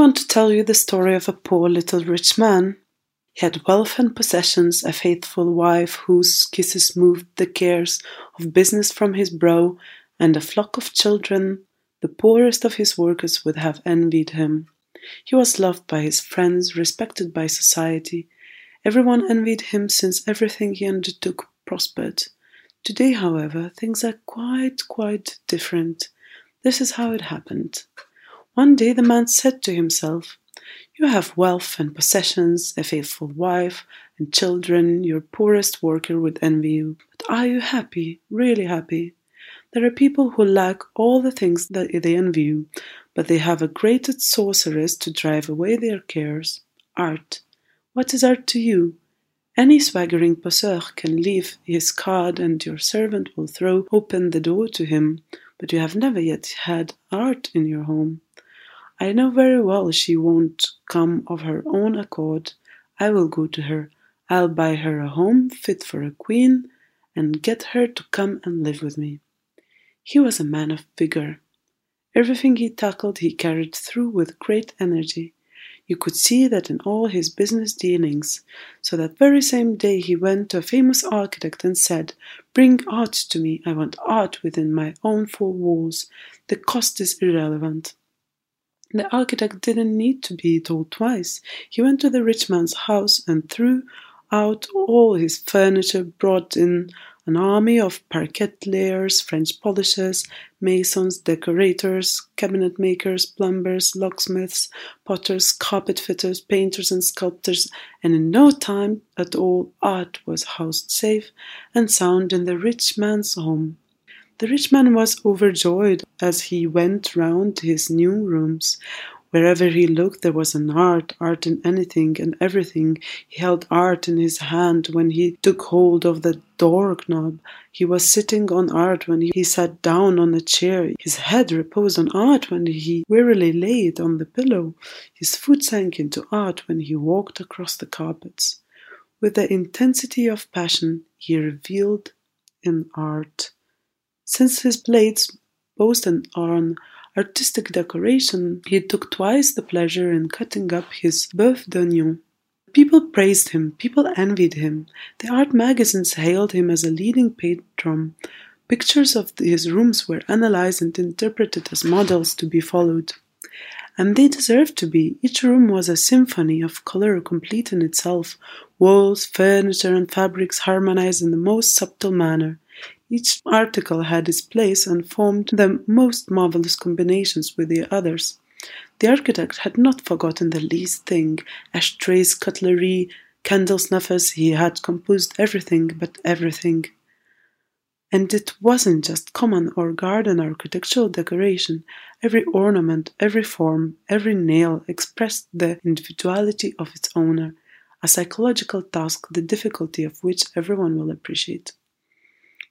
want to tell you the story of a poor little rich man. He had wealth and possessions, a faithful wife whose kisses moved the cares of business from his brow, and a flock of children. The poorest of his workers would have envied him. He was loved by his friends, respected by society. Everyone envied him since everything he undertook prospered. Today, however, things are quite, quite different. This is how it happened. One day the man said to himself, You have wealth and possessions, a faithful wife, and children, your poorest worker would envy you. But are you happy, really happy? There are people who lack all the things that they envy you, but they have a great sorceress to drive away their cares art. What is art to you? Any swaggering poseur can leave his card and your servant will throw open the door to him, but you have never yet had art in your home. I know very well she won't come of her own accord. I will go to her. I'll buy her a home fit for a queen and get her to come and live with me. He was a man of vigor. Everything he tackled he carried through with great energy. You could see that in all his business dealings. So that very same day he went to a famous architect and said, Bring art to me. I want art within my own four walls. The cost is irrelevant. The architect didn't need to be told twice. He went to the rich man's house and threw out all his furniture, brought in an army of parquet layers, French polishers, masons, decorators, cabinet makers, plumbers, locksmiths, potters, carpet fitters, painters, and sculptors, and in no time at all art was housed safe and sound in the rich man's home. The rich man was overjoyed as he went round his new rooms, Wherever he looked, there was an art, art in anything and everything. He held art in his hand when he took hold of the door knob. He was sitting on art when he sat down on a chair. His head reposed on art when he wearily lay it on the pillow. His foot sank into art when he walked across the carpets. With the intensity of passion, he revealed in art. Since his plates boasted on artistic decoration, he took twice the pleasure in cutting up his boeuf d'oignon. People praised him, people envied him. The art magazines hailed him as a leading patron. Pictures of his rooms were analyzed and interpreted as models to be followed. And they deserved to be. Each room was a symphony of color complete in itself. Walls, furniture, and fabrics harmonized in the most subtle manner. Each article had its place and formed the most marvelous combinations with the others. The architect had not forgotten the least thing ashtrays, cutlery, candle snuffers, he had composed everything but everything. And it wasn't just common or garden architectural decoration. Every ornament, every form, every nail expressed the individuality of its owner, a psychological task the difficulty of which everyone will appreciate.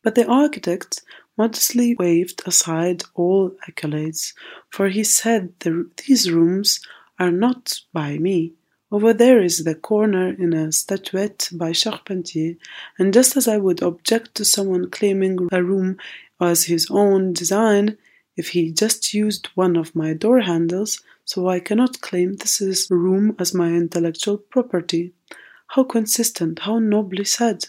But the architect modestly waved aside all accolades, for he said these rooms are not by me. Over there is the corner in a statuette by Charpentier, and just as I would object to someone claiming a room as his own design if he just used one of my door handles, so I cannot claim this is room as my intellectual property. How consistent, how nobly said!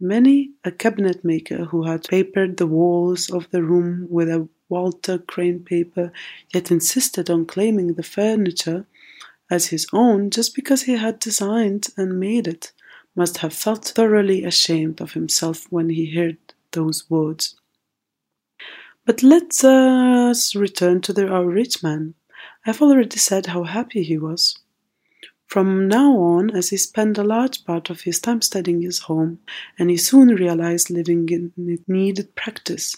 Many a cabinet maker who had papered the walls of the room with a Walter Crane paper, yet insisted on claiming the furniture as his own just because he had designed and made it, must have felt thoroughly ashamed of himself when he heard those words. But let us return to the, our rich man. I have already said how happy he was. From now on, as he spent a large part of his time studying his home, and he soon realized living in it needed practice.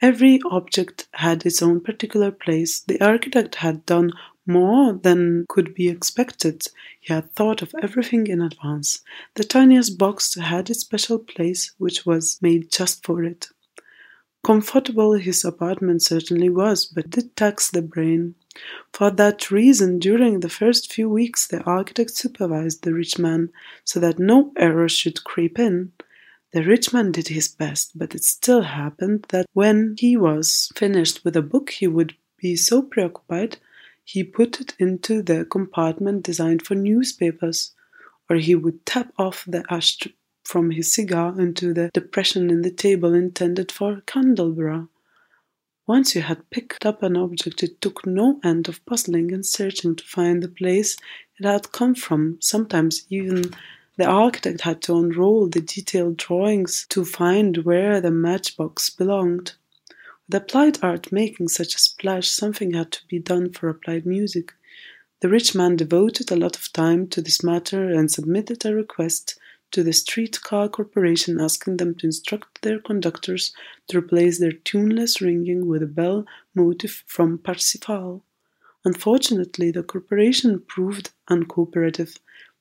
Every object had its own particular place. The architect had done more than could be expected. He had thought of everything in advance. The tiniest box had its special place, which was made just for it. Comfortable his apartment certainly was, but did tax the brain. For that reason, during the first few weeks, the architect supervised the rich man so that no error should creep in. The rich man did his best, but it still happened that when he was finished with a book, he would be so preoccupied he put it into the compartment designed for newspapers, or he would tap off the ash from his cigar into the depression in the table intended for candelabra. Once you had picked up an object, it took no end of puzzling and searching to find the place it had come from. Sometimes even the architect had to unroll the detailed drawings to find where the matchbox belonged. With applied art making such a splash, something had to be done for applied music. The rich man devoted a lot of time to this matter and submitted a request to the Streetcar Corporation asking them to instruct their conductors to replace their tuneless ringing with a bell motif from Parsifal. Unfortunately, the corporation proved uncooperative.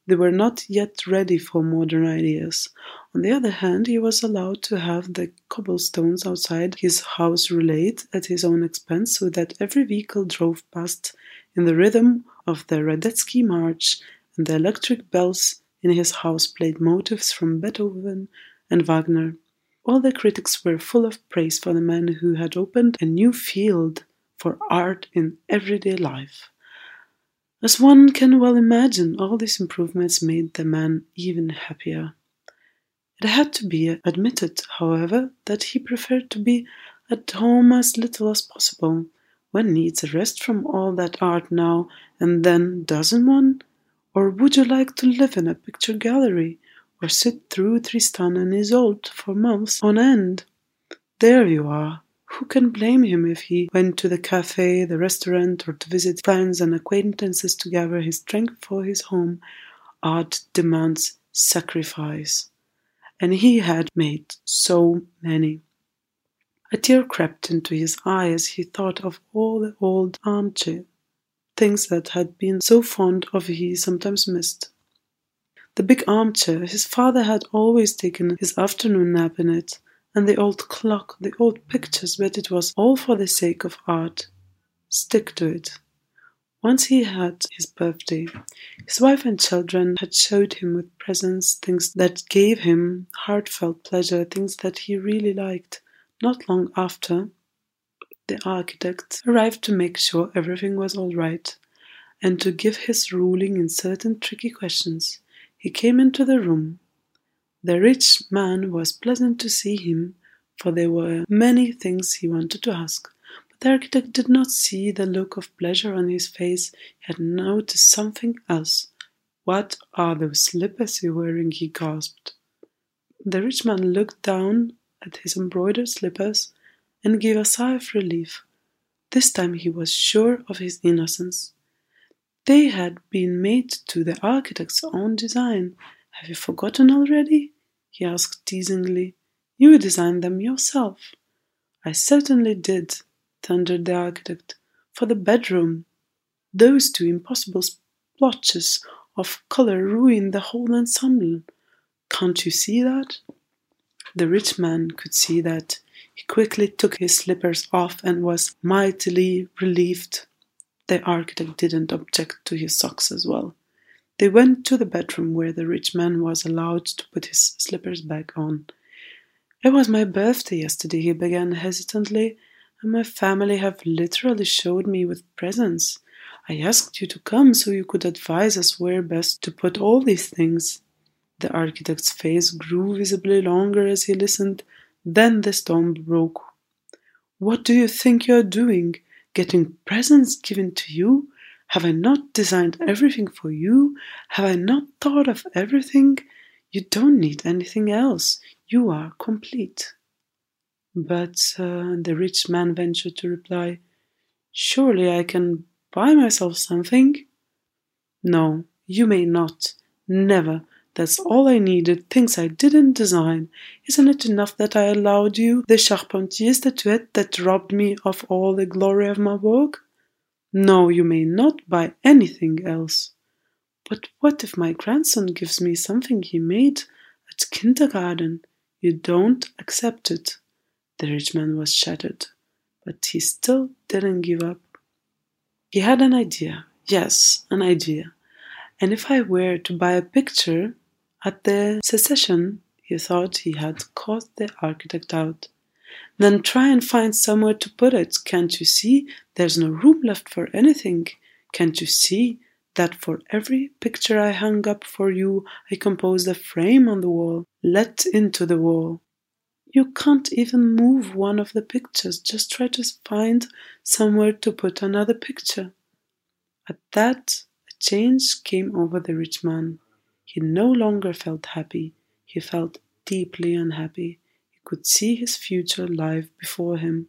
They were not yet ready for modern ideas. On the other hand, he was allowed to have the cobblestones outside his house relaid at his own expense so that every vehicle drove past in the rhythm of the Radetzky March, and the electric bells in his house played motifs from Beethoven and Wagner. All the critics were full of praise for the man who had opened a new field for art in everyday life. As one can well imagine, all these improvements made the man even happier. It had to be admitted, however, that he preferred to be at home as little as possible. One needs a rest from all that art now and then, doesn't one? Or would you like to live in a picture gallery, or sit through Tristan and Isolde for months on end? There you are. Who can blame him if he went to the cafe, the restaurant, or to visit friends and acquaintances to gather his strength for his home? Art demands sacrifice. And he had made so many. A tear crept into his eye as he thought of all the old armchair things that had been so fond of he sometimes missed. The big armchair, his father had always taken his afternoon nap in it, and the old clock, the old pictures, but it was all for the sake of art. Stick to it. Once he had his birthday, his wife and children had showed him with presents things that gave him heartfelt pleasure, things that he really liked. Not long after, the architect, arrived to make sure everything was all right and to give his ruling in certain tricky questions. He came into the room. The rich man was pleasant to see him, for there were many things he wanted to ask. But the architect did not see the look of pleasure on his face. He had noticed something else. What are those slippers you're wearing? he gasped. The rich man looked down at his embroidered slippers and gave a sigh of relief. This time he was sure of his innocence. They had been made to the architect's own design. Have you forgotten already? he asked teasingly. You designed them yourself. I certainly did, thundered the architect. For the bedroom. Those two impossible splotches of color ruin the whole ensemble. Can't you see that? The rich man could see that. He quickly took his slippers off and was mightily relieved. The architect didn't object to his socks as well. They went to the bedroom where the rich man was allowed to put his slippers back on. It was my birthday yesterday, he began hesitantly, and my family have literally showed me with presents. I asked you to come so you could advise us where best to put all these things. The architect's face grew visibly longer as he listened, then the storm broke. What do you think you are doing? Getting presents given to you? Have I not designed everything for you? Have I not thought of everything? You don't need anything else. You are complete. But uh, the rich man ventured to reply, Surely I can buy myself something? No, you may not. Never. That's all I needed, things I didn't design. Isn't it enough that I allowed you the Charpentier statuette that robbed me of all the glory of my work? No, you may not buy anything else. But what if my grandson gives me something he made at kindergarten? You don't accept it. The rich man was shattered, but he still didn't give up. He had an idea, yes, an idea. And if I were to buy a picture at the secession, he thought he had caught the architect out. Then try and find somewhere to put it. Can't you see? There's no room left for anything. Can't you see that for every picture I hung up for you, I composed a frame on the wall, let into the wall? You can't even move one of the pictures, just try to find somewhere to put another picture. At that, a change came over the rich man. He no longer felt happy, he felt deeply unhappy. He could see his future life before him.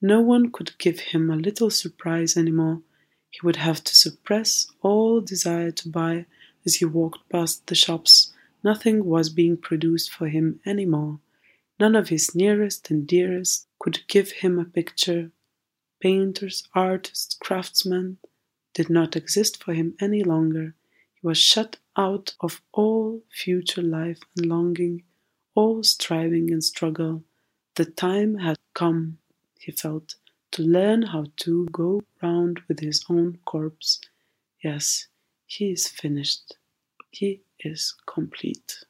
No one could give him a little surprise any more. He would have to suppress all desire to buy as he walked past the shops. Nothing was being produced for him any more. None of his nearest and dearest could give him a picture. Painters, artists, craftsmen did not exist for him any longer. He was shut out of all future life and longing, all striving and struggle. The time had come, he felt, to learn how to go round with his own corpse. Yes, he is finished. He is complete.